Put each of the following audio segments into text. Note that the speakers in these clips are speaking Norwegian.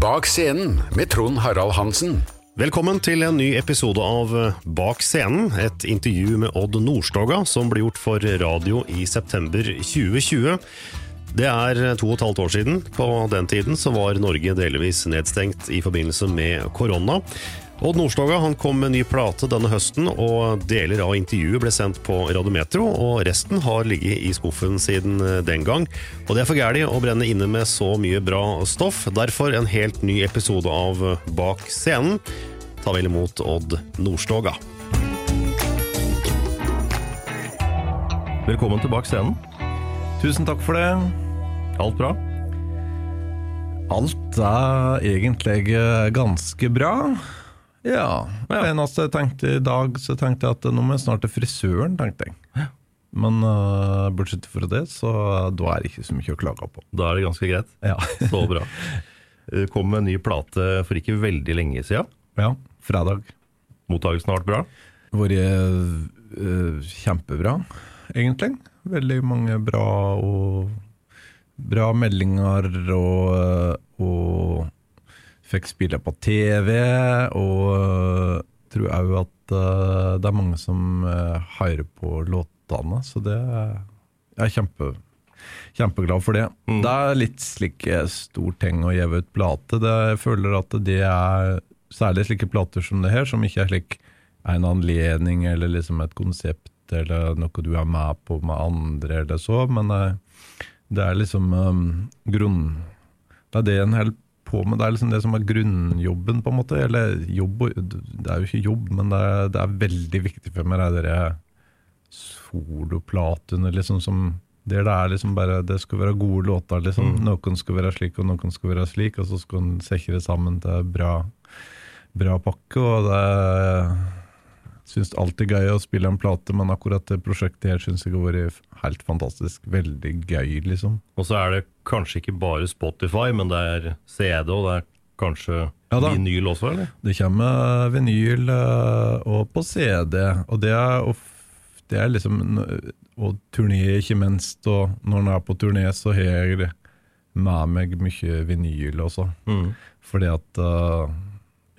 Bak scenen med Trond Harald Hansen. Velkommen til en ny episode av Bak scenen, et intervju med Odd Nordstoga som ble gjort for radio i september 2020. Det er to og et halvt år siden. På den tiden så var Norge delvis nedstengt i forbindelse med korona. Odd Nordstoga han kom med ny plate denne høsten, og deler av intervjuet ble sendt på Radiometro, og resten har ligget i skuffen siden den gang. Og det er for gæli å brenne inne med så mye bra stoff. Derfor en helt ny episode av Bak scenen. Ta vel imot Odd Nordstoga. Velkommen til Bak scenen. Tusen takk for det. Alt bra? Alt er egentlig ganske bra. Ja. Det eneste jeg tenkte i dag, så tenkte jeg at nå må jeg snart til frisøren, tenkte jeg. Men uh, bortsett fra det, så da er det ikke så mye å klage på. Da er det ganske greit. Ja. så bra. Kom med en ny plate for ikke veldig lenge siden. Ja, fredag. Mottakelsen har vært bra? Vært uh, kjempebra, egentlig. Veldig mange bra og bra meldinger og, og fikk spille på TV, og tror òg at uh, det er mange som uh, hører på låtene, så det jeg er kjempe, kjempeglad for det. Mm. Det er litt slik stor ting å gi ut plate. Det, jeg føler at det er særlig slike plater som det her, som ikke er slik en anledning eller liksom et konsept eller noe du er med på med andre eller så, men det er liksom um, grunn... Det er det en holder på med, det er liksom det som er grunnjobben, på en måte. Eller jobb Det er jo ikke jobb, men det er, det er veldig viktig for meg, det der soloplatene, liksom, som der det er liksom bare Det skal være gode låter, liksom. Mm. Noen skal være slik, og noen skal være slik, og så skal en sikre sammen til bra, bra pakke, og det syns alltid gøy å spille en plate, men akkurat det prosjektet her syns jeg har vært helt fantastisk. Veldig gøy, liksom. Og så er det kanskje ikke bare Spotify, men det er CD, og det er kanskje Ja vinyl også, eller? Det kommer vinyl eh, og på CD, og det er, of- det er liksom Og turné, ikke minst. Og når en er på turné, så har jeg med meg mye vinyl også. Mm. Fordi at eh,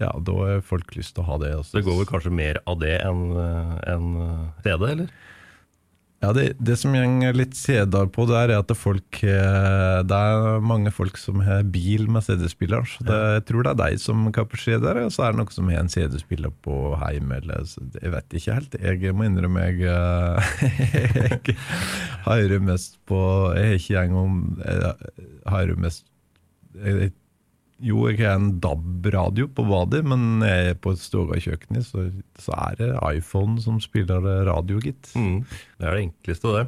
Ja, da har folk lyst til å ha det. Også. Det går vel kanskje mer av det enn en eh, CD, eller? Ja, det, det som går litt CD-er på der, er at det folk eh, Det er mange folk som har bil med CD-spiller. Så det, jeg tror det er deg som kapper CD-er, og så er det noen som har en CD-spiller på heim. Eller, så jeg vet ikke helt. Jeg må innrømme jeg, eh, jeg hører mest på Jeg har ikke engang Jeg hører mest jeg, Jo, jeg har en DAB-radio på badet, men jeg er på stua i kjøkkenet, så, så er det iPhone som spiller radio, gitt. Mm. Det er det enkleste, det.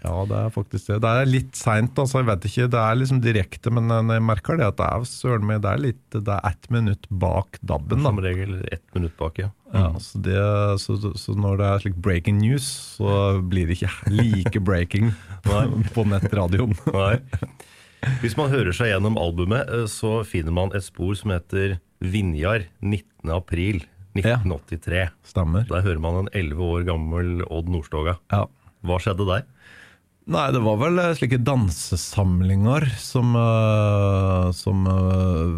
Ja, det er faktisk det. Det er litt seint, altså. Jeg vet ikke, det er liksom direkte, men jeg merker det at det er søren meg, det er litt Det er ett minutt bak DAB-en, da. Som regel ett minutt bak, ja. Ja, så, det, så, så når det er slik breaking news, så blir det ikke like breaking på nettradioen. Nei. Hvis man hører seg gjennom albumet, eh, så finner man et spor som heter Vinjar 19. april 1983. Stemmer. Der hører man en 11 år gammel Odd Nordstoga. Ja. Hva skjedde der? Nei, det var vel eh, slike dansesamlinger som, eh, som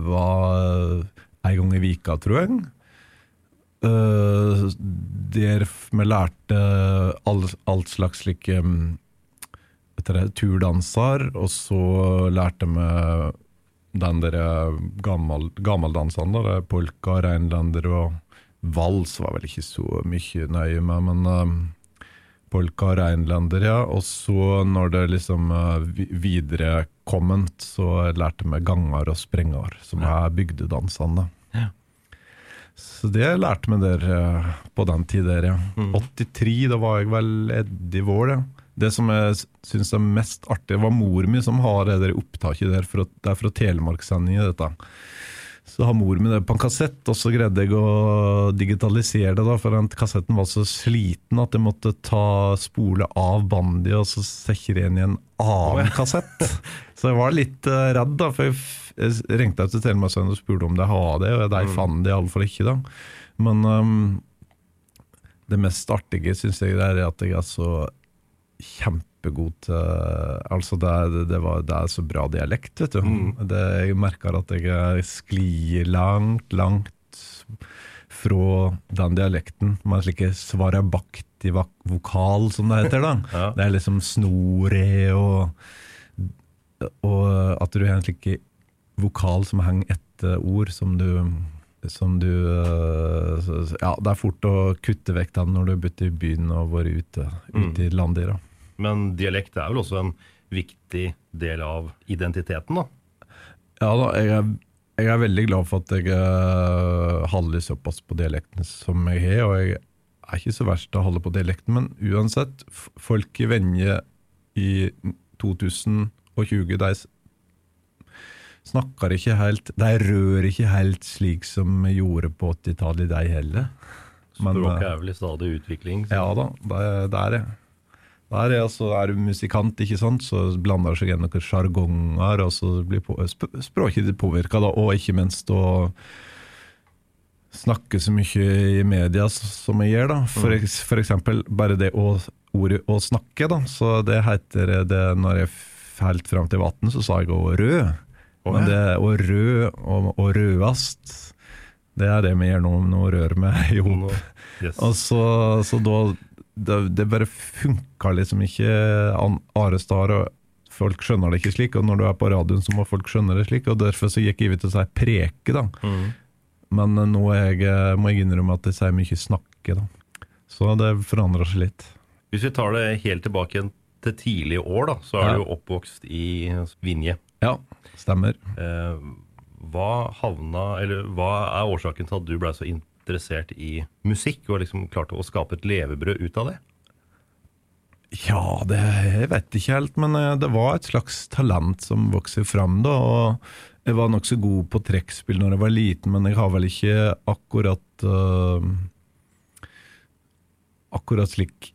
var en gang i vika, tror jeg. Uh, der vi lærte all, alt slags slike mm, vet dere, turdanser, og så lærte vi den der gammel, gammeldansene, da, polka, reinlender og vals var vel ikke så mye nøye med, men eh, polka reinlender, ja. Og så når det liksom uh, videre kommet, så lærte vi ganger og sprenger, som er bygdedansene. Ja. Så det lærte vi der uh, på den tid der, ja. 83, da var jeg vel Eddie Vår, ja. Det som jeg syns er mest artig, var mor mi som har det der opptaket der. For, det er fra Telemarksendinga, dette. Så har mor mi det på en kassett, og så greide jeg å digitalisere det, da, for den kassetten var så sliten at jeg måtte ta spole av bandet og så det inn i en annen kassett. Så jeg var litt uh, redd, da, for jeg, jeg ringte til Telemarksendinga og spurte om de har det, og de fant det iallfall ikke. da. Men um, det mest artige syns jeg er at jeg er så kjempegod til Altså, det er, det, var, det er så bra dialekt, vet du. Det, jeg merker at jeg sklir langt, langt fra den dialekten. med en slik svarabaktig vokal, som det heter. da. Ja. Det er liksom snore og Og at du har en slik vokal som henger etter ord, som du som du øh, Ja, det er fort å kutte vekk den når du har bodd i byen og vært ute, ute i landet. da. Men dialekt er vel også en viktig del av identiteten, da? Ja da, jeg er, jeg er veldig glad for at jeg uh, holder såpass på dialekten som jeg har, og jeg er ikke så verst til å holde på dialekten, men uansett, folk i Venje i 2020, de snakker ikke helt De rører ikke helt slik som vi gjorde på 80-tallet, de heller. Så Språket eh, er vel i stadig utvikling. så- Ja da, det, det er det. Der er, altså, er du musikant, ikke sant, så blander seg inn noen sjargonger, og så blir på, sp språket ditt påvirka, og ikke minst å snakke så mye i media som jeg gjør. da. For, eks- for eksempel bare det å, ordet 'å snakke', da. Så det heter det når jeg helt fram til vann, så sa jeg å rød. Men det å rød og, og rødast, det er det vi gjør nå, nå rører vi i hop. Yes. Og så, så da det, det bare funka liksom ikke Are Star, og folk skjønner det ikke slik. Og når du er på radioen, så må folk skjønne det slik. Og derfor så gikk jeg ut til sa preke, da. Mm. Men eh, nå jeg, eh, må jeg innrømme at jeg sier mye snakke, da. Så det forandrer seg litt. Hvis vi tar det helt tilbake igjen til tidlige år, da, så er Ja. du jo oppvokst i Vinje. Ja, stemmer. Eh, hva havna, eller hva er årsaken til at du ble så interessert i musikk, og liksom klarte å skape et levebrød ut av det? Ja, det jeg vet ikke helt, men eh, det var et slags talent som vokste fram da. og Jeg var nokså god på trekkspill når jeg var liten, men jeg har vel ikke akkurat uh, Akkurat slik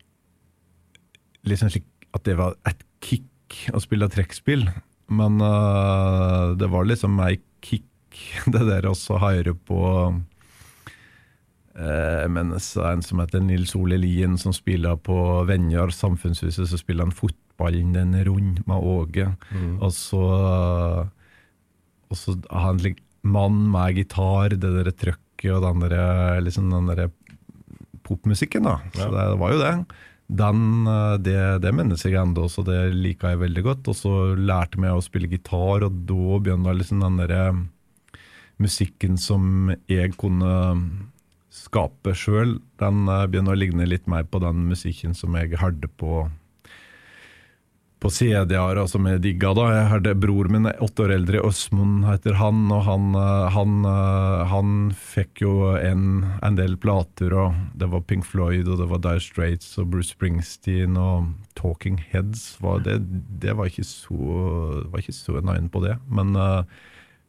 Liksom slik at det var et kick å spille trekkspill. Men uh, det var liksom ei kick, det der å høre på mens en som heter Nils Ole Lien, som spiller på Venjar samfunnshuset, så spiller han fotballen den rund med Åge. Og så Og så har han mann med gitar, det der trøkket og den der, liksom der popmusikken, da. Så det var jo det. Den, eh, det, det minnes jeg ennå, så det liker jeg veldig godt. Og så lærte jeg å spille gitar, og da begynte liksom den der musikken som jeg kunne skape sjøl, den eh, begynner å ligne litt mer på den musikken som jeg hørte på på CD-er som jeg digga da. Jeg hadde Bror min er åtte år eldre, Øsmund heter han, og han, eh, han, eh, han fikk jo en, en, del plater, og det var Pink Floyd, og det var Dire Straits og Bruce Springsteen og Talking Heads. Var det, det, var ikke så, var ikke så nøye på det, men,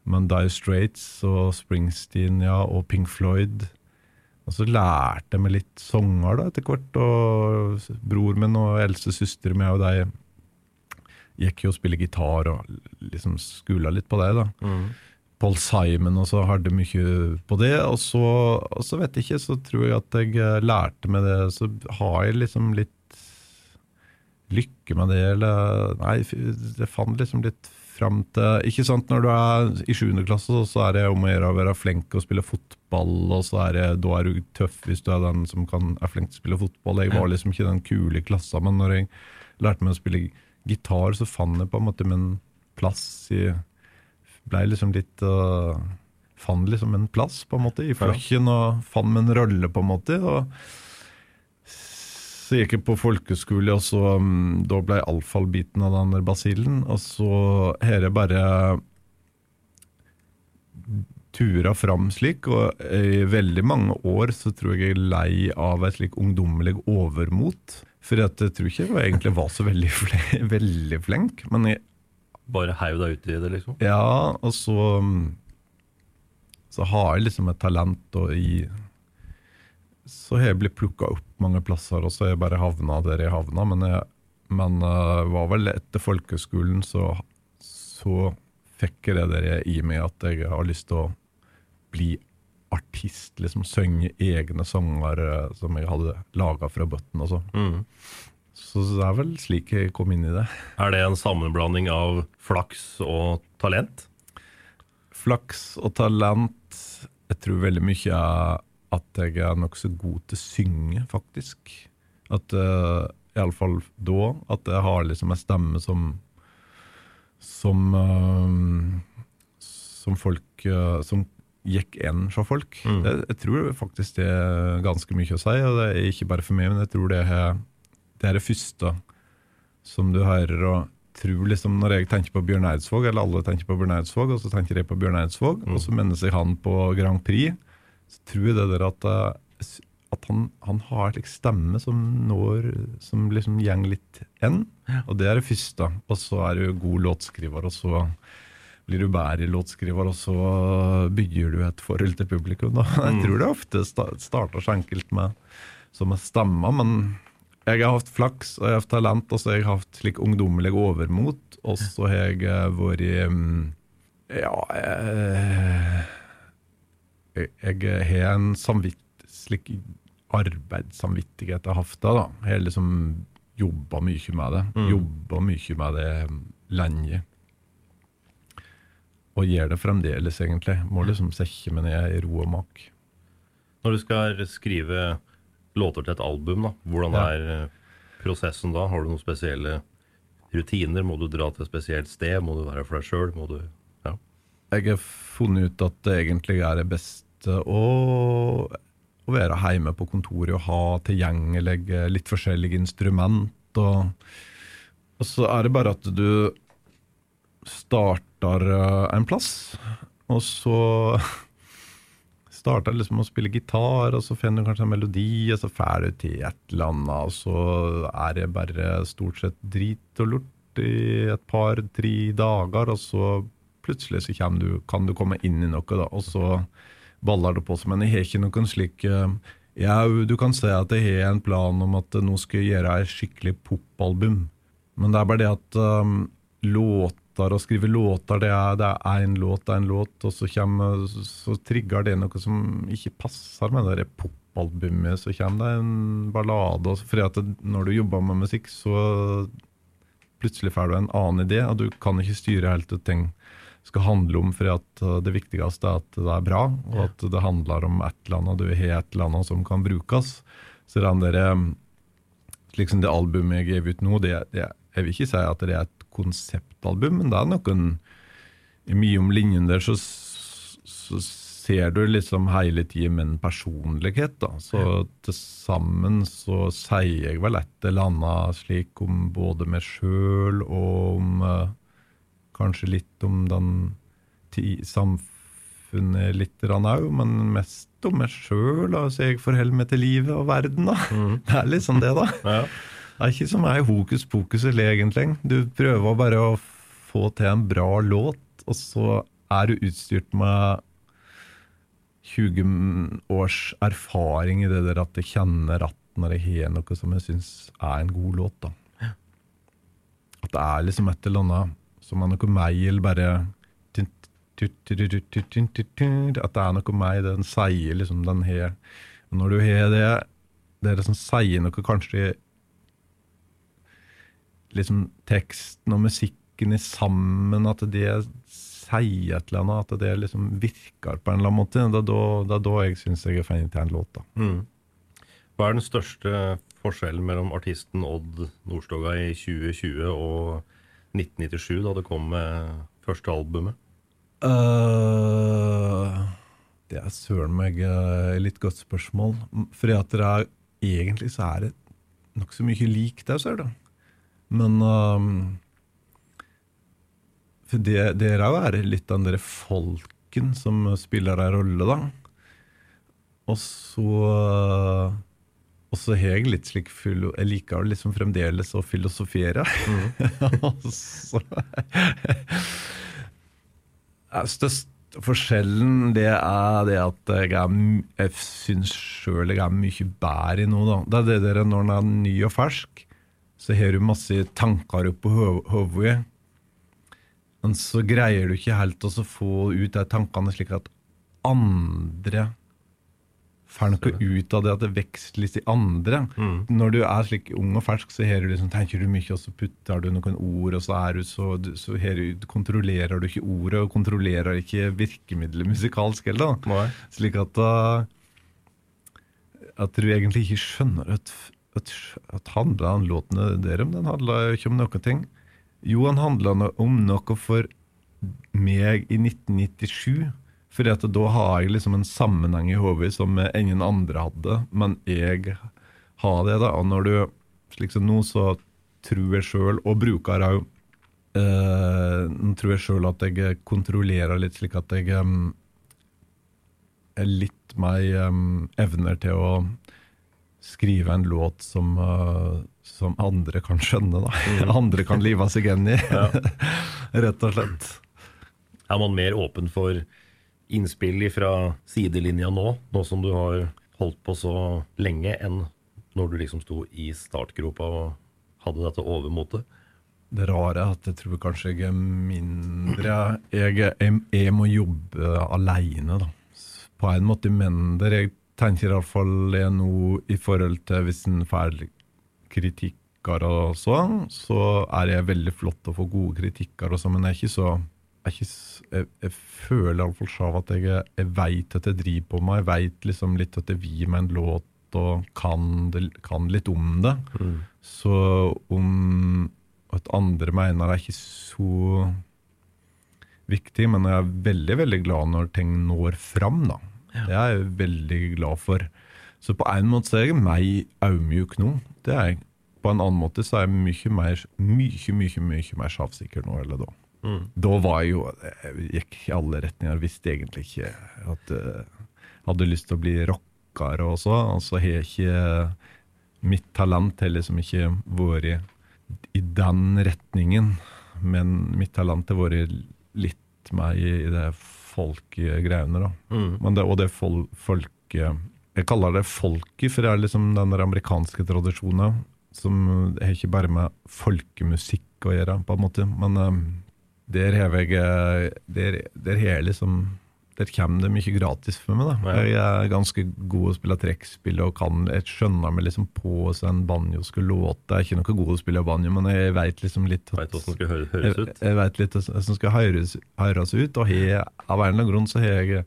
men Dire Straits og Springsteen ja, og Pink Floyd og så lærte jeg meg litt sanger da etter hvert. Og bror min og eldste søster mi og de gikk jo og spilte gitar og liksom skula litt på det. da. Mm. Paul Simon og så hadde mye på det. Og så, og så, vet jeg ikke, så tror jeg at jeg eh, lærte meg det. Så har jeg liksom litt lykke med det, eller Nei, jeg fant liksom litt fram til Ikke sant, når du er i 7. klasse, så er det om å gjøre å være flink og spille fotball, og så er det, da er du tøff hvis du er den som kan, er flink til å spille fotball. Jeg var liksom ikke den kule i klassa, men når jeg lærte meg å spille gitar, så fant jeg på en måte min plass i Blei liksom litt uh, Fant liksom en plass, på en måte, i flokken, og fant min rolle, på en måte. og så gikk jeg på folkeskole, og så um, da ble jeg alfabiten av den der basillen. Og så har jeg bare tura fram slik, og i veldig mange år så tror jeg jeg er lei av et slik ungdommelig overmot. For jeg tror ikke jeg egentlig var så veldig, fl veldig flink. Men jeg Bare heiv deg ut i det, liksom? Ja, og så um, Så har jeg liksom et talent og i så har jeg blitt plukka opp mange plasser, og så har jeg bare havna der jeg havna. Men, jeg, men uh, var vel etter folkeskolen så, så fikk jeg det der i meg at jeg har lyst til å bli artist. liksom Synge egne sanger uh, som jeg hadde laga fra bøtten og så. Mm. Så det er vel slik jeg kom inn i det. Er det en sammenblanding av flaks og talent? Flaks og talent Jeg tror veldig mye er at jeg er nokså god til å synge, faktisk. At uh, Iallfall da. At jeg har liksom en stemme som Som uh, Som folk uh, Som gikk inn fra folk. Mm. Jeg, jeg tror faktisk det er ganske mye å si, og det er ikke bare for meg, men jeg tror det er det, er det første som du hører. og tror liksom Når jeg tenker på Bjørn Eidsvåg, eller alle tenker på Bjørn Eidsvåg, og så tenker jeg på Bjørn Eidsvåg, mm. og så minnes jeg han på Grand Prix så tror jeg det der at, eh, at han, han, har en stemme som når Som liksom går litt enn. Og det er det første. Og så er du god låtskriver, og så blir du bedre låtskriver, og så bygger du et forhold til publikum. Da. Jeg mm. tror det ofte starter så enkelt med som stemmer, men jeg har hatt flaks og jeg har hatt talent, og så har jeg hatt slik ungdommelig overmot, og så har jeg eh, vært mm, Ja jeg, jeg har en samvitt, slik arbeidssamvittighet jeg har hatt da. Jeg har liksom jobba mye med det. Mm. Jobba mye med det lenge. Og gjør det fremdeles, egentlig. Må liksom sette meg ned i ro og mak. Når du skal skrive låter til et album, da, hvordan ja. er eh, prosessen da? Har du noen spesielle rutiner? Må du dra til et spesielt sted? Må du være for deg sjøl? Ja. Jeg har funnet ut at det egentlig er det best å, å være hjemme på kontoret og ha tilgjengelig litt forskjellige instrument. Og, og, så er det bare at du starter eh, en plass, og så starter liksom å spille gitar, og så finner du kanskje en melodi, og så drar du til et eller annet, og så er det bare stort sett drit og lort i et par-tre dager, og så plutselig så du, kan du komme inn i noe, da, og så baller det på seg. Men jeg har ikke noen slik eh, ja, Du kan si at jeg har en plan om at nå skal jeg gjøre et skikkelig popalbum. Men det er bare det at um, låter, å skrive låter, det er, én låt, det er en låt, og så, kommer, så trigger det noe som ikke passer med det popalbumet. Så kommer det en ballade. For når du jobber med musikk, så plutselig får du en annen idé, og du kan ikke styre helt og tenke skal handle om, for at uh, det viktigste er at det er bra, og at det handler om et eller annet, du har et eller annet som kan brukes. Så den der, liksom det albumet jeg gir ut nå, det, det, jeg vil ikke si at det er et konseptalbum, men det er noen Mye om linjen der så, så ser du liksom hele tida min personlighet, da. Så til sammen så sier jeg vel et eller annet slik om både meg sjøl og om eh, Kanskje litt om den samfunnet litt òg, men mest om meg sjøl. Altså, jeg forholder meg til livet og verden, da. Det er liksom det, da. Ja. Det er ikke så mye hokus pokus eller egentlig. Du prøver bare å få til en bra låt, og så er du utstyrt med 20 års erfaring i det der at jeg kjenner at når jeg har noe som jeg syns er en god låt, da. At det er liksom et eller annet som er noe meg, eller bare At det er noe meg, den sier liksom den har når du har det, det er det som sier noe kanskje liksom teksten og musikken er sammen, at det sier et eller annet, at det liksom virker på en eller annen måte. Det er da, det er da jeg syns jeg er fan til en låt. Mm. Hva er den største forskjellen mellom artisten Odd Nordstoga i 2020 og 1997, da det kom med første albumet? Uh, det er søren meg uh, litt godt spørsmål. For det er egentlig så er det nokså mye lik der, ser du. Men um, For det, det er jo litt den derre folken som spiller en rolle, da. Og så og så har jeg litt slik full Jeg liker liksom fremdeles å filosofere. Mm. Ja, forskjellen det er det at jeg, er, jeg syns sjøl jeg er mye bedre i noe. da. Det er det der når den er ny og fersk, så har du masse tanker oppå ho- hodet. Men så greier du ikke helt å få ut de tankene slik at andre får noe ut av det at det veksles i andre. Når du er slik ung og fersk, så du liksom, tenker du mye, og så putter du noen ord, og så, er du så, så du, kontrollerer du ikke ordet, og kontrollerer ikke virkemidlet musikalsk heller. Nei. Slik at At du egentlig ikke skjønner at, at, at handla den låten der om? Den handla ikke om noen ting. Jo, han handla om noe for meg i 1997. Fordi at da har jeg liksom en sammenheng i hodet som ingen andre hadde, men jeg har det. da, Og når du slik som nå, så tror jeg sjøl, og bruker òg eh, Nå tror jeg sjøl at jeg kontrollerer litt, slik at jeg um, er litt mer um, evner til å skrive en låt som, uh, som andre kan skjønne. da. Andre kan live seg inn i, rett og slett. Er man mer åpen for innspill fra sidelinja nå, nå som du har holdt på så lenge, enn når du liksom sto i startgropa og hadde dette overmotet? Det rare er at jeg tror kanskje jeg er mindre Jeg, jeg, jeg må jobbe aleine, da. På en måte mindre. Jeg tenker iallfall det nå i forhold til hvis en får kritikker og sånn, så er det veldig flott å få gode kritikker og sånn, men jeg er ikke så jeg, jeg, jeg føler iallfall sjøl at jeg, jeg veit at jeg driver på meg. Jeg veit liksom litt at jeg vil meg en låt og kan, det, kan litt om det. Så om at andre mener det er ikke så viktig, men jeg er veldig veldig glad når ting når fram. da. Det er jeg veldig glad for. Så på en måte så er jeg meg audmjuk nå. Det er jeg. På en annen måte så er jeg mye mer, mye, mye, mye mer sjavsikker nå eller da. Da var jeg jo Jeg gikk i alle retninger. Visste egentlig ikke at jeg hadde lyst til å bli rocker og så. Og så har ikke Mitt talent har liksom ikke vært i den retningen. Men mitt talent har vært litt mer i i det folkegreiene, da. Men det, og det fol folke... Jeg kaller det folket, for det er liksom den amerikanske tradisjonen som har ikke bare med folkemusikk å gjøre, på en måte. Men eh, der har jeg eh, Der, der har jeg liksom Der kommer det mye gratis for meg. da. Jeg er ganske god å spille trekkspill og kan jeg skjønner meg liksom på hvordan en banjo skal låte. Jeg er ikke noe god å spille banjo, men jeg veit liksom litt åssen skal høres ut? jeg vet litt hvordan skal høres, høres ut, og he, av en eller annen grunn så har jeg,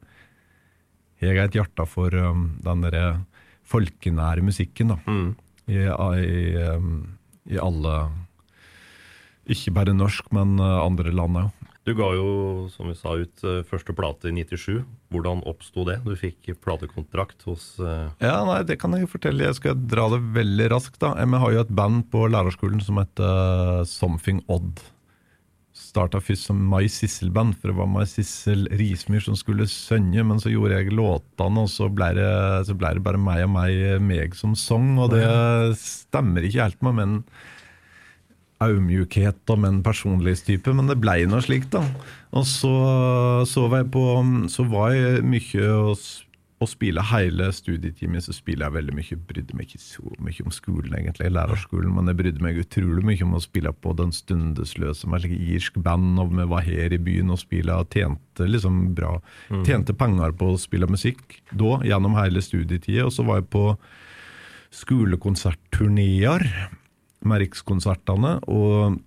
har jeg et hjerte for um, den der folkenære musikken. da. Mm. I, i, um, I alle Ikke bare norsk, men uh, andre land òg. Du ga jo, som vi sa, ut eh, første plate i 97. Hvordan oppsto det? Du fikk platekontrakt hos uh... Ja, nei, det kan jeg jo fortelle. Jeg skal dra det veldig raskt. da. Vi har jo et band på lærerskolen som heter Something Odd. Starta først som Mai Sissel-band, for det var Mai Sissel Rismyr som skulle synge. Men så gjorde jeg låtene, og så ble det, så ble det bare meg og meg, meg som sang. Og det stemmer ikke helt med meg. aumjukhet og om en personlighetstype, men det blei noe slikt, da. Og så, så var jeg på Så var jeg mye å, å spille hele studietimen, så spiller jeg veldig mye. Brydde meg ikke så mye om skolen, egentlig, lærerskolen, men jeg brydde meg utrolig mye om å spille på Den Stundesløse med et irsk band, og vi var her i byen og spilte og tjente liksom bra. Tjente penger på å spille musikk da, gjennom hele studietida, og så var jeg på skolekonsertturneer med Rikskonsertene. Og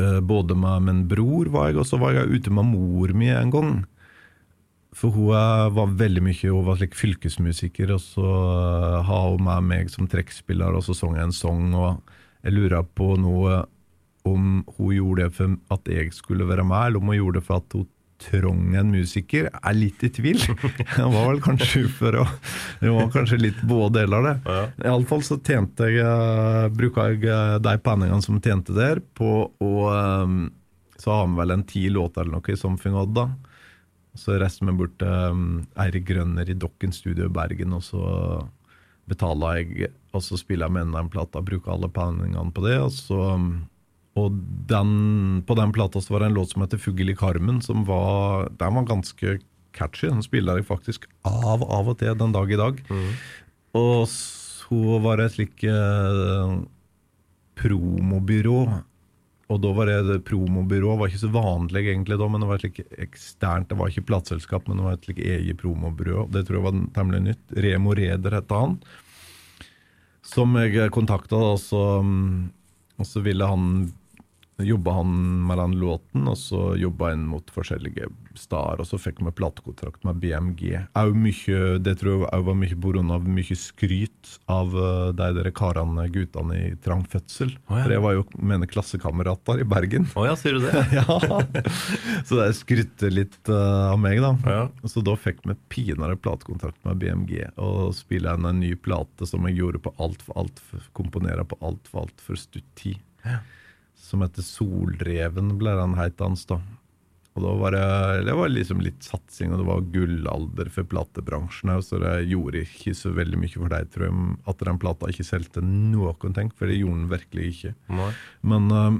uh, både med min bror var jeg, og så var jeg ute med mor mi en gang. For hun eh, var veldig mye Hun var slik fylkesmusiker, og så uh, har hun med meg som trekkspiller, og så sang jeg en sang, og jeg lurer på noe om hun gjorde det for at jeg skulle være med, eller om hun gjorde det for at hun trong en musiker. Er litt i tvil. Det var vel kanskje ufør og Det var kanskje litt både deler det. Iallfall så tjente jeg eh, bruka jeg eh, de penningene som tjente der, på å eh, Så har vi vel en ti låter eller noe i Something Odd, da. Så reiste vi bort til Eirik Grønner i Dokken Studio i Bergen, og så betaler jeg, og så spiller jeg med den plata, bruker alle penningene på det, og så og den, på den plata så var det en låt som heter 'Fugl i karmen', som var, den var ganske catchy. Den spiller jeg faktisk av av og til den dag i dag. Og så var det et slik eh, promobyrå. Og da var det, det promobyrå var ikke så vanlig egentlig da, men det var et slik eksternt, det var ikke plateselskap, men det var et slik eget promobyrå. Det tror jeg var temmelig nytt. Remo Reder het han. Som jeg kontakta, og og så ville han jobba han med den låten, og så jobba han mot forskjellige steder, og så fikk vi platekontrakt med BMG. Mye, det tror jeg òg var mye pga. mye skryt av eh, de der karene, guttene i trang fødsel. Oh, ja. For jeg var jo mine klassekamerater i Bergen. Å ja, sier du det? ja, Så de skrytte litt uh, av meg, da. Ja. Så da fikk vi pinadø platekontrakt med BMG, og spilte en, en ny plate som jeg gjorde på alt for alt, komponerte på alt for alt for stutt tid. Som heter Solreven, ble den het hans, da. Og da var det, det var liksom litt satsing, og det var gullalder for platebransjen òg, så det gjorde ikke så veldig mye for deg, tror jeg, at den plata ikke solgte noen ting, for det gjorde den virkelig ikke. Nei. Men eh,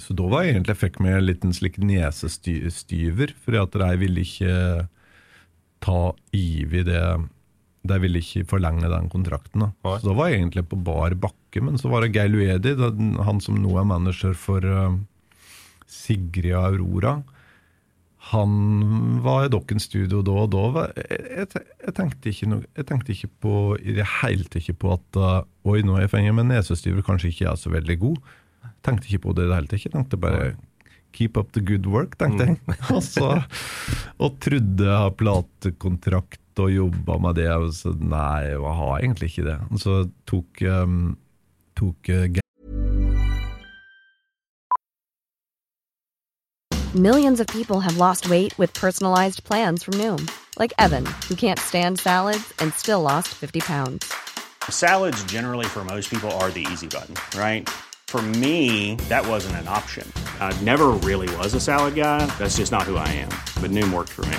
Så da var jeg egentlig jeg fikk meg en liten slik nesestyver, fordi at de ville ikke ta iv i det De ville ikke forlenge den kontrakten. Da. Nei. Så da var jeg egentlig på bar bakke, men så var det Geir Luedi, han som nå er manager for uh, Sigrid og Aurora. Han var i Dokken studio da, og da var jeg, jeg, jeg, tenkte ikke noe, jeg tenkte ikke på i det hele tatt på at uh, Oi, nå er jeg fengt, men nesestyver kanskje ikke er så veldig god. Tenkte ikke på det i det hele tatt. Jeg tenkte bare Keep up the good work, tenkte jeg. og, så, og trodde jeg platekontrakt og jobba med det. Og så nei, jeg har egentlig ikke det. Og så tok, um, tok uh, Millions of people have lost weight with personalized plans from Noom, like Evan, who can't stand salads and still lost 50 pounds. Salads, generally, for most people, are the easy button, right? For me, that wasn't an option. I never really was a salad guy. That's just not who I am. But Noom worked for me.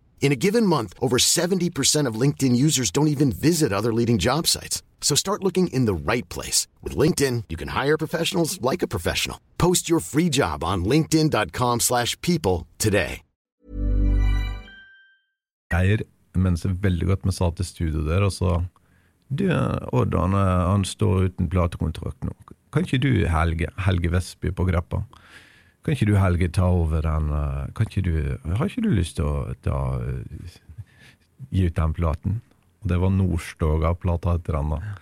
In a given month, over 70% of LinkedIn users don't even visit other leading job sites. So start looking in the right place. With LinkedIn, you can hire professionals like a professional. Post your free job on linkedin.com/people slash people today. Jeg veldig godt vi satt i studio der, og så Du, Odd, han, han står uten platekontrakt nå. Kan ikke du Helge, Helge Vestby på Greppa? Kan ikke du Helge ta over den eh, kan ikke du, Har ikke du lyst til å ta, eh, gi ut den platen? Og det var Nordstoga-plata etter den, da.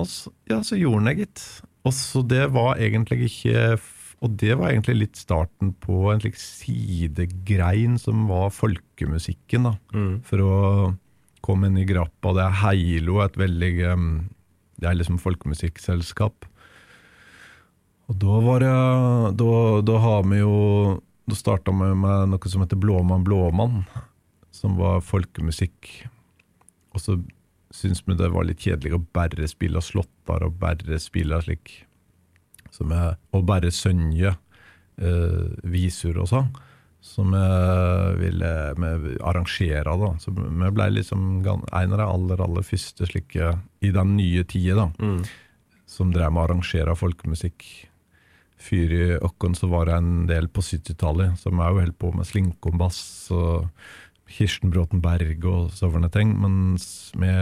Og så, ja, så gjorde han det, gitt. Og så det var egentlig ikke Og det var egentlig litt starten på en slik sidegrein som var folkemusikken, da. For å komme inn i grappa. Det er Heilo, et veldig um, Det er liksom folkemusikkselskap. Og da var jeg Da, da har vi jo Da starta vi med noe som heter Blåmann Blåmann, som var folkemusikk. Og så syntes vi det var litt kjedelig å bare spille slåttar og bare spille slik som jeg, Og bare synge eh, visur og sånn. Som vi ville vi arrangere, da. Så vi ble liksom en av de aller, aller første slike i den nye tida, da. Som drev med å arrangere folkemusikk. Fyr i oss så var en del på 70-tallet som òg holdt på med slinkombass og Kirsten Bråten Berg og sånne ting, Men vi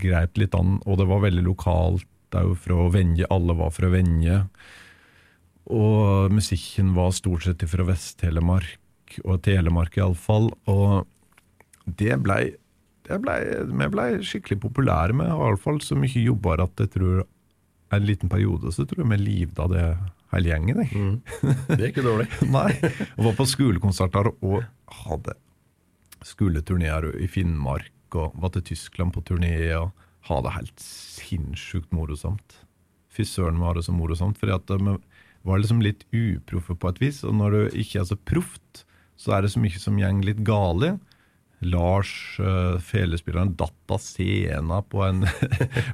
greit litt an, og det var veldig lokalt òg fra Venje, alle var fra Venje. Og musikken var stort sett fra Vest-Telemark, og Telemark iallfall. Og det blei ble, Vi blei skikkelig populære med iallfall så mye jobber at jeg tror en liten periode så tror jeg vi livda det hele gjengen. Jeg. Det er ikke dårlig. Nei. Og var på skolekonserter og hadde skoleturneer i Finnmark og var til Tyskland på turné og hadde helt sinnssykt morosomt. Fy søren var det så morosomt. For vi var liksom litt uproffe på et vis. Og når du ikke er så proft, så er det så mye som gjeng litt gale. Lars, uh, felespilleren, datt av scenen på en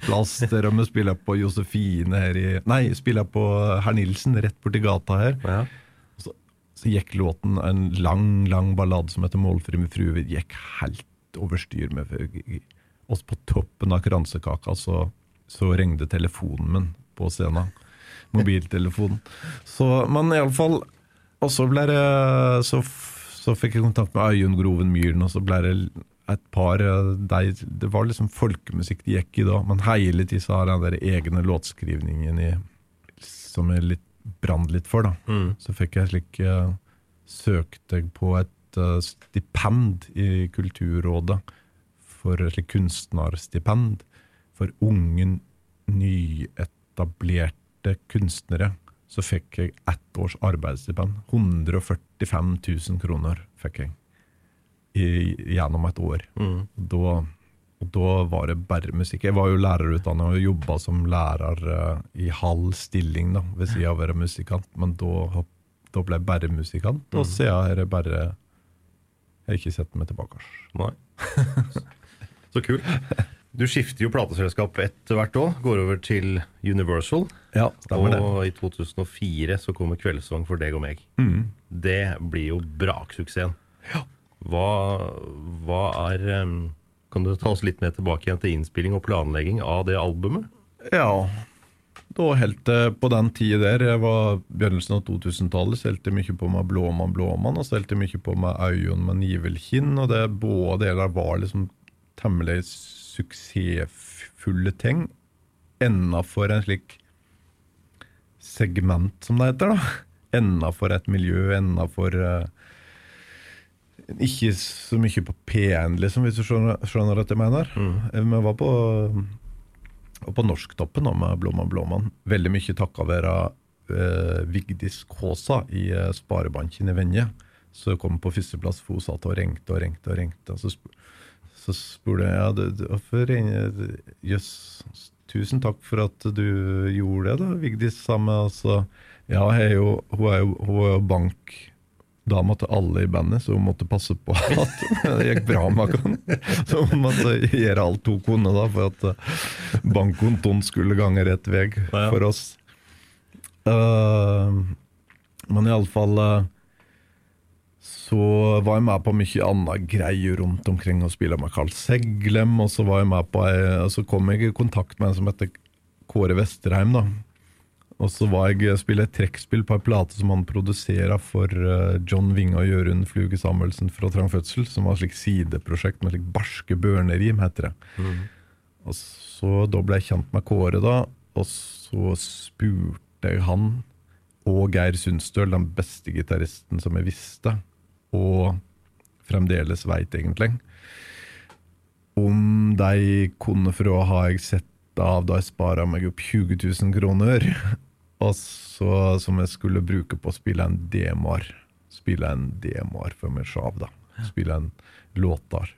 plass der de spiller på Josefine her i Nei, spiller på Herr Nilsen rett borti gata her. Ja. Så, så gikk låten en lang, lang ballade som heter 'Målfri med frue'. Gikk helt over styr med oss på toppen av kransekaka, så, så ringte telefonen min på scenen. Mobiltelefonen. Så, men iallfall Og så ble det så, så fikk jeg kontakt med Øyunn Groven Myhren, og så ble det et par eh, de, Det var liksom folkemusikk de gikk i da, men hele tida har den der egne låtskrivningen i som jeg litt brann litt for, da. Så fikk jeg slik uh, Søkte jeg på et uh, stipend i Kulturrådet for et slik kunstnerstipend for unge, nyetablerte kunstnere. Så fikk jeg ett års arbeidsstipend. 145 000 kroner fikk jeg i, gjennom et år. Da, og da var det bare musikk. Jeg var jo lærerutdannet og jobba som lærer uh, i halv stilling da, ved siden av å være musikant, men da, da ble jeg bare musikant. Og siden har jeg bare Jeg har ikke sett meg tilbake. Nei. Så kult. Du skifter jo plateselskap etter hvert òg. Går over til Universal. Ja, stemmer det. Og i 2004 så kommer Kveldssang for deg og meg. Det blir jo braksuksessen. Hva, hva er Kan du ta oss litt med tilbake igjen til innspilling og planlegging av det albumet? Ja, da helt eh, på den tida der, jeg var begynnelsen av 2000-tallet, stelte mye på meg Blåmann Blåmann, og stelte mye på meg Øyunn med Nivelkinn, og det både deler var liksom temmelig suksessfulle ting, enda for en slik segment, som det heter da. Enda for et miljø, enda for eh, ikke så mye på P1, liksom, hvis du skjønner, skjønner at jeg mener. Eh, Vi var på og på Norsktoppen da, med Blåmann Blåmann. Veldig mye takka være uh, Vigdis Kaasa i uh, Sparebanken i Venje. Så kom på førsteplass, for hun satt og ringte og ringte og ringte. Så, sp så spurte jeg ja, du, hvorfor Jøss, yes, tusen takk for at du gjorde det, da, Vigdis. sa meg. altså, ja, er jo, hun er jo, hun er jo bankdama til alle i bandet, så hun måtte passe på at det gikk bra med henne. Så hun måtte gjøre alt hun kunne da, for at eh, bankkontoen skulle gange rett vei for oss. Uh, men iallfall uh, så var jeg med på mye annet greier rundt omkring og spilte med Carl Seglem, og så var jeg med på ei- og så kom jeg i kontakt med en som heter Kåre Vesterheim, da. Og så var jeg spille et trekkspill på ei plate som han produserer for eh, John Winge og Jørund Fluge Samuelsen fra Trang Fødsel, som var et slikt sideprosjekt med slik barske børnerim, heter det. Og så Da ble jeg kjent med Kåre, da, og så spurte jeg han og Geir Sundstøl, den beste gitaristen som jeg visste, og fremdeles veit, egentlig, om de kunne fra ha jeg sett av da jeg spara meg opp 20 000 kroner, og så som jeg skulle bruke på å spille en demoar. Spille en demoar for meg sjav, da. Spille en låtar.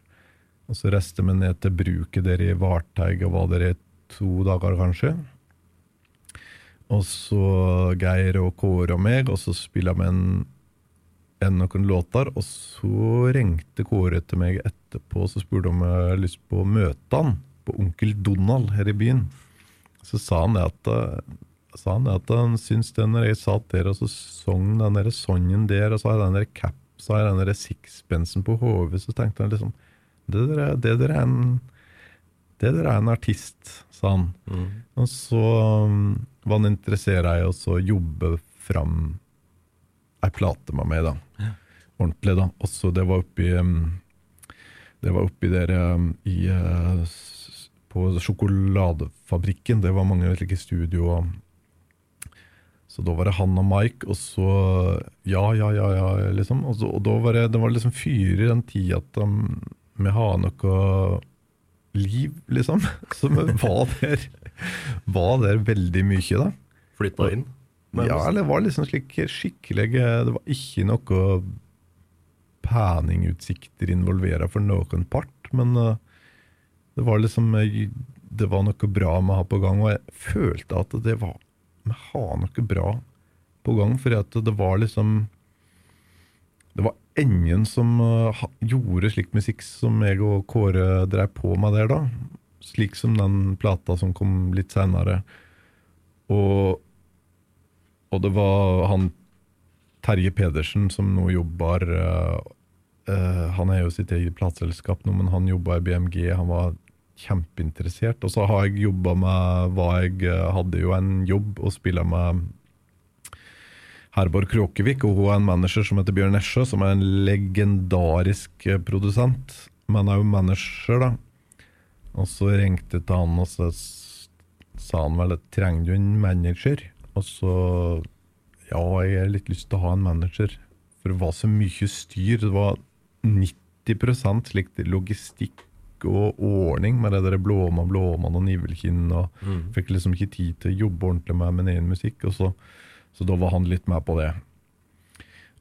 Og så reiste vi ned til bruket der i Varteig og var der i to dager, kanskje. Og så Geir og Kåre og meg, og så spiller vi en noen låter. Og så ringte Kåre til meg etterpå og så spurte om jeg hadde lyst på å møte han på Onkel Donald her i byen. Så sa han det at eh, sa han det at han syntes det når jeg satt der og så sang den der sangen der, og så har jeg den der cap, så har den der sixpensen på hodet, så tenkte han liksom det der, er- det der er en det der er en artist, sa han. Og så um, var han interessert i å så jobbe fram ei plate med meg, da. Ordentlig, da. Og så det var oppi Det var oppi der i uh, På sjokoladefabrikken. Det var mange slike studioer. Så da var det han og Mike, og så Ja, ja, ja, ja, liksom. Og, så, og da var det, det var liksom i den tida at de vi har noe liv, liksom. Så vi var der, var der veldig mye, da. Flytta inn? Ja, eller det var liksom slik skikkelig Det var ikke noe peningutsikter involvert for noen part, men eh, det var liksom eh, Det var noe bra vi ha på gang, og jeg følte at det var Vi ha noe bra på gang, for det var liksom Det var ingen som eh, gjorde slik musikk som jeg og Kåre drev på med der da. Slik som den plata som kom litt senere. Og og det var han Terje Pedersen som nå jobber uh, Han er jo sitt eget plateselskap nå, men han jobba i BMG. Han var kjempeinteressert. Og så har jeg jobba med hva jeg eh, hadde jo en jobb og spilla med Herborg Kråkevik, og hun er en manager som heter Bjørn Nesjø, som er en legendarisk produsent. Men er jo manager, da. Og så ringte jeg til han, og så sa han vel at trenger du en manager? Og så Ja, jeg har litt lyst til å ha en manager. For det var så mye styr. Det var 90% logistikk og ordning med det der blåmann, blåmann og nivelkinn. Og fikk liksom ikke tid til å jobbe ordentlig med min egen musikk. Og så, så da var han litt med på det.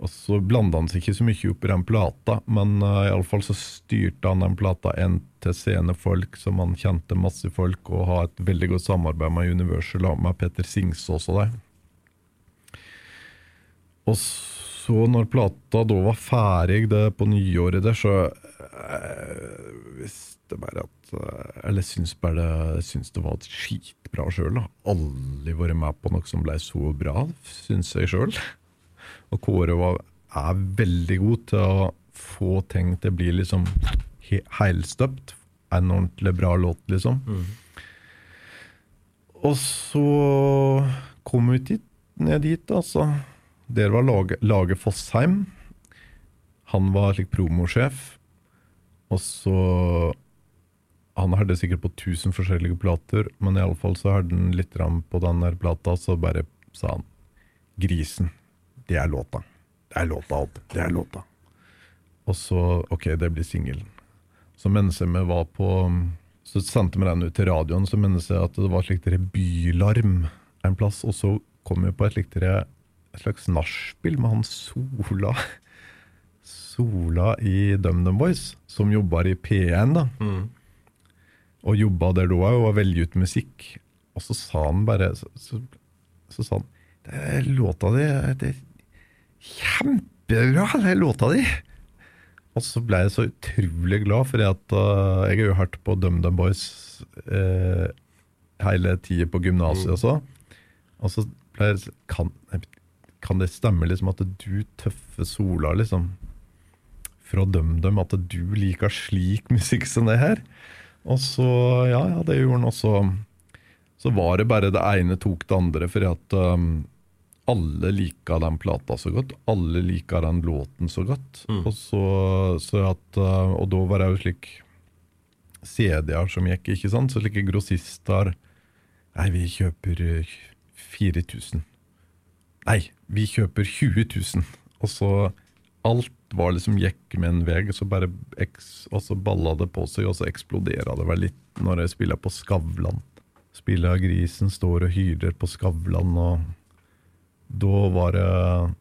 Og så blanda han seg ikke så mye opp i den plata, men uh, i alle fall så styrte han den plata en til scenefolk som han kjente masse folk, og har et veldig godt samarbeid med Universal og med Petter Singsås og det. Og så, når plata da var ferdig det på nyåret der, så uh, visste bare at uh, Eller syns bare det, syns det var skitbra sjøl. Aldri vært med på noe som ble så bra, syns jeg sjøl. Og Kåre var, er veldig god til å få ting til å bli liksom he heilstøpt. En ordentlig bra låt, liksom. Og så kom vi dit, ned dit, altså. Der var Lage, Lage Fossheim. Han var slik promosjef. Og så Han hadde sikkert på 1000 forskjellige plater, men iallfall så hadde han litt på den der plata, så bare sa han 'Grisen'. Det er låta. Det er låta, Odd. Det er låta. Og så Ok, det blir singelen. Så mens vi var på Så sendte vi den ut til radioen, så minnes jeg at det var slik dere bylarm en plass. Og så kom vi på et slikt et slags nachspiel med han Sola. Sola i DumDum Boys, som jobber i P1, da. Og jobba der da òg, og var veldig ute musikk. Og så sa han bare Så, så, så sa han det er låta di det er kjempebra, er låta di! Og så ble jeg så utrolig glad, for at, uh, jeg har jo hørt på DumDum Boys uh, hele tida på gymnaset også. Og så ble jeg kan, kan det stemme liksom at du tøffe Sola, liksom, fra DumDum, at du liker slik musikk som det her? Og så, ja, ja, det gjorde han også. Så var det bare det ene tok det andre, for at um, alle liker den plata så godt. Alle liker den låten så godt. Og, så, så at, uh, og da var det jo slik CD-er som gikk, ikke sant? Så slike grossister Nei, vi kjøper uh, 4000. Nei, vi kjøper 20 000. Og så alt var liksom gikk med en vei, så bare og så balla det på seg, og så eksplodera det vel litt når jeg spiller på Skavlan. Spiller grisen står og hyler på Skavlan, og da var det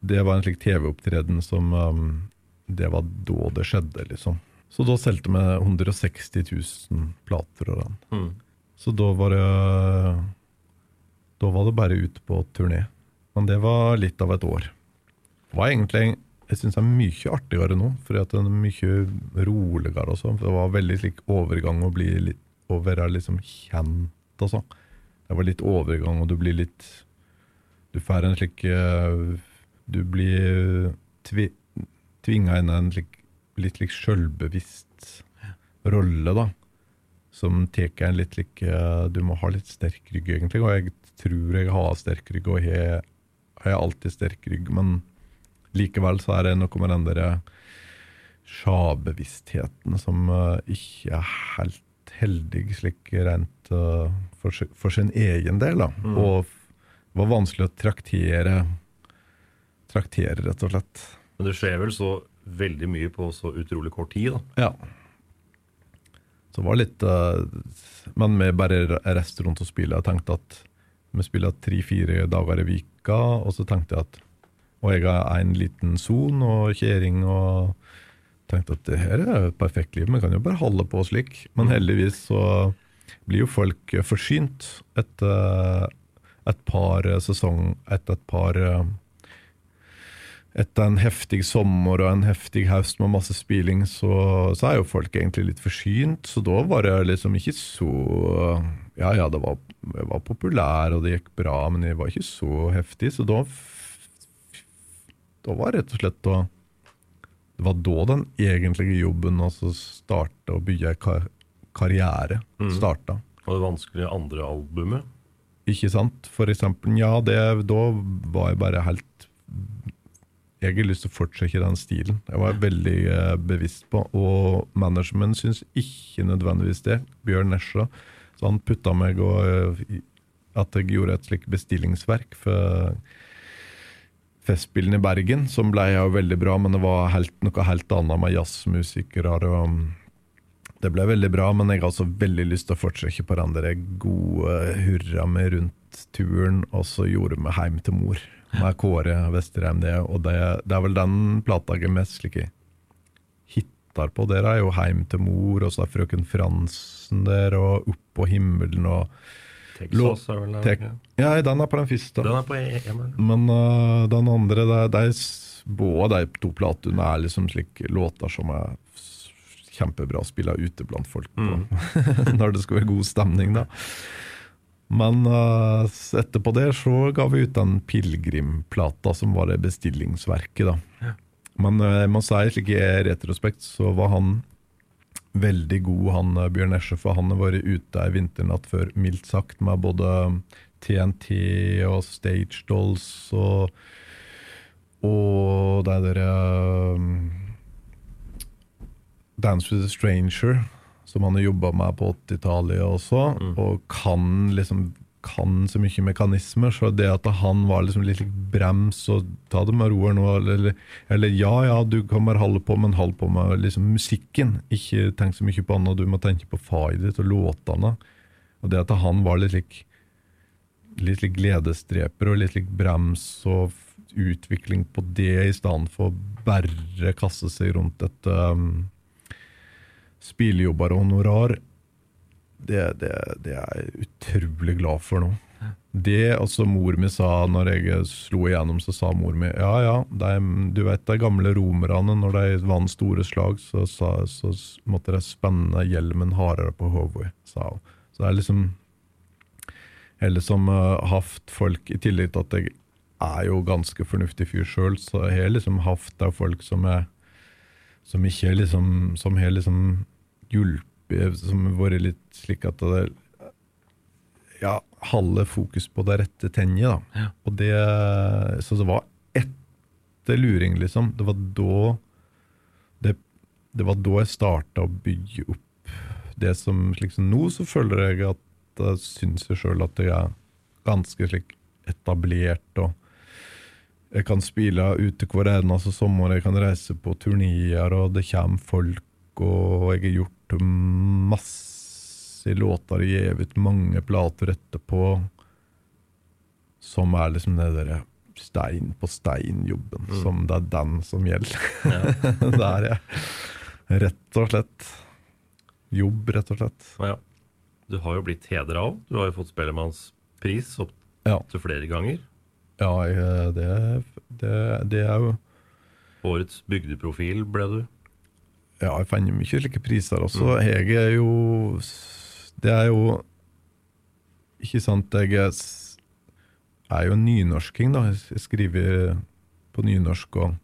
Det var en slik TV-opptreden som um, Det var da det skjedde, liksom. Så da solgte vi 160 000 plater av den. Mm. Så da var det Da var det bare ut på turné. Men det var litt av et år. Det var egentlig Jeg syns det er mye artigere nå, for det er mye roligere Også. For Det var veldig slik overgang å bli litt å være liksom kjent og sånn. Det var litt overgang, og du blir litt Du får en slik eh, Du blir tvi, tvinga inn i en slik, litt slik sjølbevisst rolle, da. Som tar en litt slik eh, Du må ha litt sterk rygg, egentlig. Og jeg tror jeg har sterk rygg, og har jeg alltid sterk rygg, men likevel så er det noe med den der sjabevisstheten som eh, ikke er helt heldig slik rent for, for sin egen del. Mm. Og det var vanskelig å traktere, traktere, rett og slett. Men det skjer vel så veldig mye på så utrolig kort tid, da. Ja. Så det var litt uh, Men vi bare reiste rundt og spilte. Jeg tenkte at vi spiller tre-fire dager i vika, og så tenkte jeg at Og jeg har en liten son og kjerring og tenkte at det her er et perfekt liv, vi kan jo bare holde på slik. Men heldigvis så blir jo folk eh, forsynt etter et par eh, sesong, etter et par eh, etter en heftig sommer og en heftig høst med masse spilling, så, så er jo folk egentlig litt forsynt. Så da var det liksom ikke så Ja, ja, det var, jeg var populær, og det gikk bra, men det var ikke så heftig. Så da Da var rett og slett da Det var da den egentlige jobben å starte å bygge kar karriere Mm. starta. Og det vanskelige andre albumet. Ikke sant? For eksempel, ja, det, da var jeg bare helt Jeg har lyst til å fortsette den stilen. Jeg var veldig eh, bevisst på, og management syns ikke nødvendigvis det. Bjørn Nesja. Så han putta meg og eh, at jeg gjorde et slikt bestillingsverk for Festspillene i Bergen, som ble jo veldig bra, men det var helt, noe helt annet med jazzmusikere. og det ble veldig bra, men jeg har også veldig lyst til å fortsette på den der gode hurra med rundt turen, og så gjorde vi Heim til mor med Kåre Vesterheim. Det, og det, det er vel den plata jeg mest slike hittar på. Der er jo Heim til mor, og så er Frøken Fransen der, og Opp på himmelen og Texas er vel der, Ja, den er på den første. Den er på EM-en. Men uh, den andre, det, det er både de to platene er liksom slik låter som er kjempebra å spille ute blant folk på. Når det skal være god stemning, da. Men uh, etterpå det så ga vi ut den Pilegrimplata, som var det bestillingsverket, da. Men uh, jeg må si, slik i retrospekt, så var han veldig god, han øh, Bjørn Esje, for han har vært ute ei vinternatt før, mildt sagt, med både TNT og Stage Dolls og og det der um, Dance with a Stranger, som han har jobba med på 80-tallet også, og kan liksom kan så mye mekanismer, så det at han var liksom litt brems og ta det med roer nå, eller, eller ja, ja, du kan bare holde på, men hold på med liksom musikken. Ikke tenk så mye på annet, du må tenke på faget ditt og låtene. Og det at han var litt lik litt lik gledesdreper og litt lik brems og utvikling på det, i stedet for bare kaste seg rundt et um, spillejobber og honorar, det, det, det er jeg utrolig glad for nå. Det altså mor mi sa når jeg slo igjennom, så sa mor mi ja ja, de, du vet de gamle romerne, når de vant store slag, så, sa, så måtte de spenne hjelmen hardere på hodet, sa hun. Så det er liksom eller som uh, haft folk, i tillegg til at jeg er jo ganske fornuftig fyr sjøl, så jeg har liksom haft folk som er som ikke er liksom Som har liksom hjulpet, som vært litt slik at det Ja, halve fokus på det rette tennet, da. Og det Så det var etter luring, liksom. Det var da Det, det var da jeg starta å bygge opp det som liksom Nå så føler jeg at jeg syns jeg sjøl at jeg er ganske slik etablert. og Jeg kan spille ute hver eneste sommer, jeg kan reise på turneer, og det kommer folk. Og jeg har gjort masse låter og gitt ut mange plater etterpå, som er liksom det derre stein på stein-jobben. Mm. Som det er den som gjelder. Ja. det er jeg. Rett og slett. Jobb, rett og slett. Ja. Du har jo blitt hedra òg. Du har jo fått Spellemannspris opp Ja, til flere ganger. ja det, det, det er jo Årets bygdeprofil ble du. Ja, jeg finner mye slike priser også. Mm. Jeg er jo Det er jo Ikke sant, jeg er, er jo nynorsking, da. Jeg skriver på nynorsk, og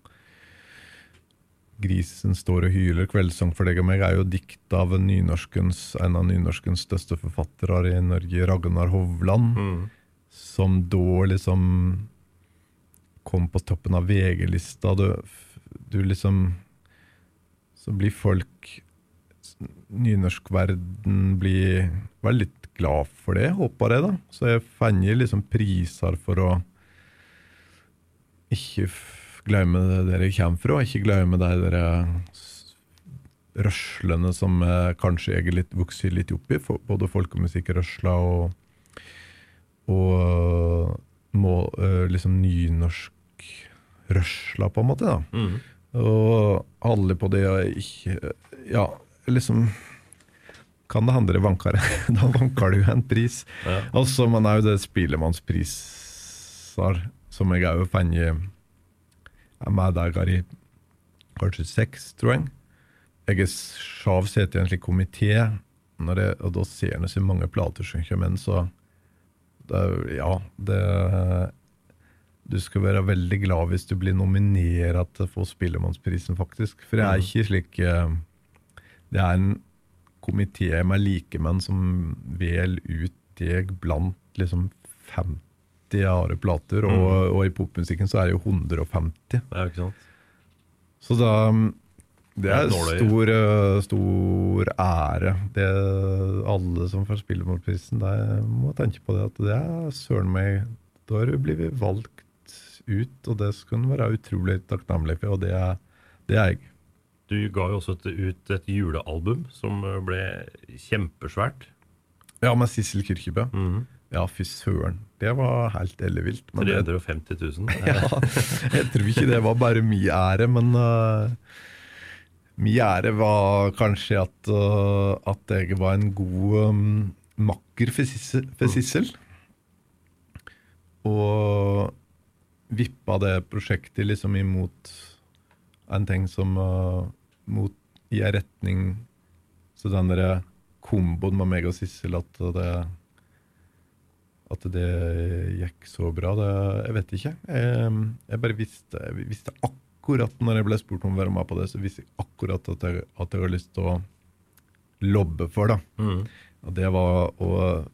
'Grisen står og hyler', 'Kveldssang for deg og meg', er jo dikt av en, nynorskens, en av nynorskens største forfattere i Norge, Ragnar Hovland, Mm. som da liksom kom på toppen av VG-lista. Du, du liksom Så blir folk Nynorskverden blir veldig glad for det, håper jeg, da. Så jeg finner liksom priser for å ikke glemme det der jeg kommer fra, ikke glemme de der s- røslene som eh, kanskje jeg er litt vokst litt opp i, både folkemusikkrørsla og, og må, øh, liksom nynorsk rørsla, på en måte. da. Mm. Og alle på det Ja, liksom Kan det handle vanker? da vanker det jo en pris. Ja. Altså, man er jo det spillemannspriser som jeg òg fant er med der i kanskje seks, tror jeg. Jeg er sjav sitter i en slik komité, og da ser jeg så mange plater som kommer inn, så det, Ja, det Du skal være veldig glad hvis du blir nominert til å få Spillemannsprisen, faktisk. For det er ikke slik eh, Det er en komité med likemenn som velger ut deg blant liksom 50 harde plater, og, og i popmusikken så er det jo 150. Ja, ikke sant? Så da Det er stor, eh, stor ære. Det Alle som får Spillemannsprisen, må tenke på det at det er søren meg Da har du blitt valgt ut, og det skal en være utrolig takknemlig for, og det er, det er jeg. Du ga jo også et, ut et julealbum som eh, ble kjempesvært. Ja, med Sissel Kyrkjebø. -hmm. Ja, fy søren. Det var helt ellevilt. men det- 350 000. Ja, jeg tror ikke det var bare min ære, men uh, min ære var kanskje at, uh, at jeg var en god um, makker for Sissel, for Sissel. Og vippa det prosjektet liksom imot en ting som uh, mot, i en retning Så den der komboen med meg og Sissel at det at det gikk så bra, det, jeg vet ikke. Jeg, jeg bare visste, jeg visste akkurat når jeg ble spurt om å være med på det, så visste jeg akkurat at jeg, at jeg har lyst til å lobbe for det. Mm. Og det var og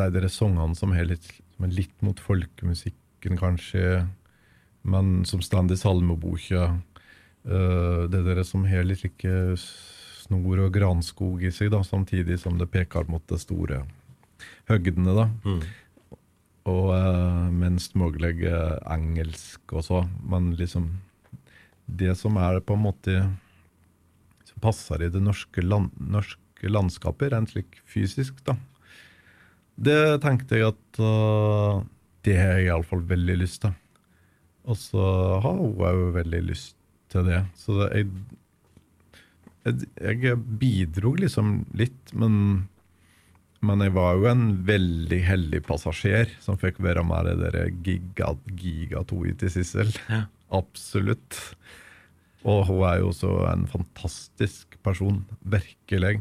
de der sangene som er litt, som er litt mot folkemusikken, kanskje, men som står i salmeboka. Uh, det der som har litt like snor og granskog i seg, da, samtidig som det peker mot de store høgdene. da. Mm. Og uh, minst mulig eh, engelsk og så, men liksom Det som er på en måte Som passer i det norske, land, norske landskapet, rent slik fysisk, da. Det tenkte jeg at uh, det har jeg iallfall veldig lyst til. Og så har hun òg veldig lyst til det. Så jeg, jeg, jeg bidro liksom litt, men men jeg var jo en veldig heldig passasjer som fikk være med i det der giga, gigatoget til Sissel. Ja. Absolutt. Og hun er jo også en fantastisk person. Virkelig.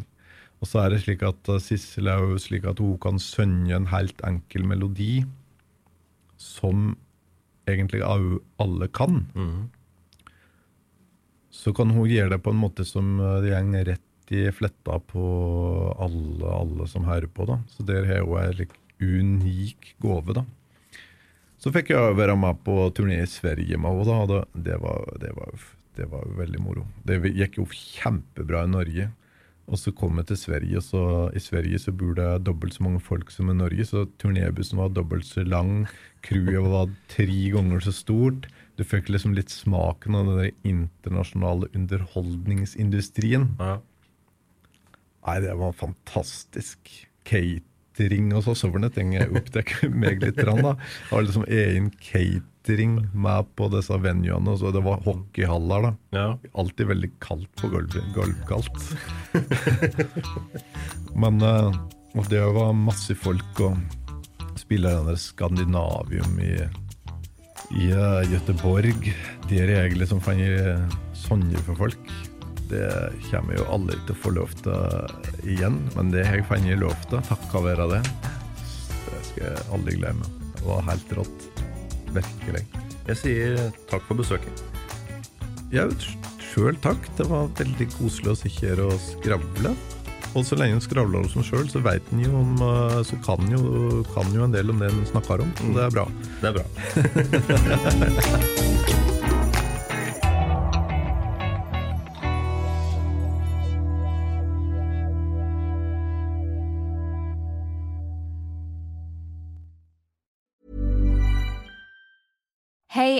Og så er det slik at Sissel er jo slik at hun kan synge en helt enkel melodi som egentlig alle kan. mm. Så kan hun gjøre det på en måte som uh, det går rett i fletta på alle, alle som hører på. da. Så der har hun like, unik gave. da. Så fikk jeg være med på turné i Sverige med henne. det, det, det, var, det var veldig moro. Det gikk jo kjempebra i Norge. Og så kom jeg til Sverige, og så i Sverige så bor det dobbelt så mange folk som i Norge, så turnébussen var dobbelt så lang, crewet var tre ganger så stort. Du fikk liksom litt smaken av den der internasjonale underholdningsindustrien. Ja. Nei, det var fantastisk. Catering og så, så var det ting jeg oppdaget meg litt. da. Det var liksom egen catering med på disse venuene. så Det var hockeyhaller. da. Ja. Alltid veldig kaldt på gulvet. Gulvkaldt. Men uh, det var masse folk og spille den der Skandinavium i, i eh, Göteborg. De reglene som fanger sånne for folk, det kommer jo aldri til å få lov til igjen. Men det har jeg funnet lov til, takket være det. Det skal jeg aldri glemme. Det var helt rått. Virkelig. Jeg sier takk for besøket. Ja, sjøl takk. Det var veldig koselig å sitte her og skravle. Og så lenge en skravler som sjøl, så vet en jo om eh, Så kan jo, kan jo en del om det en snakker om. Så det er bra. Det er bra.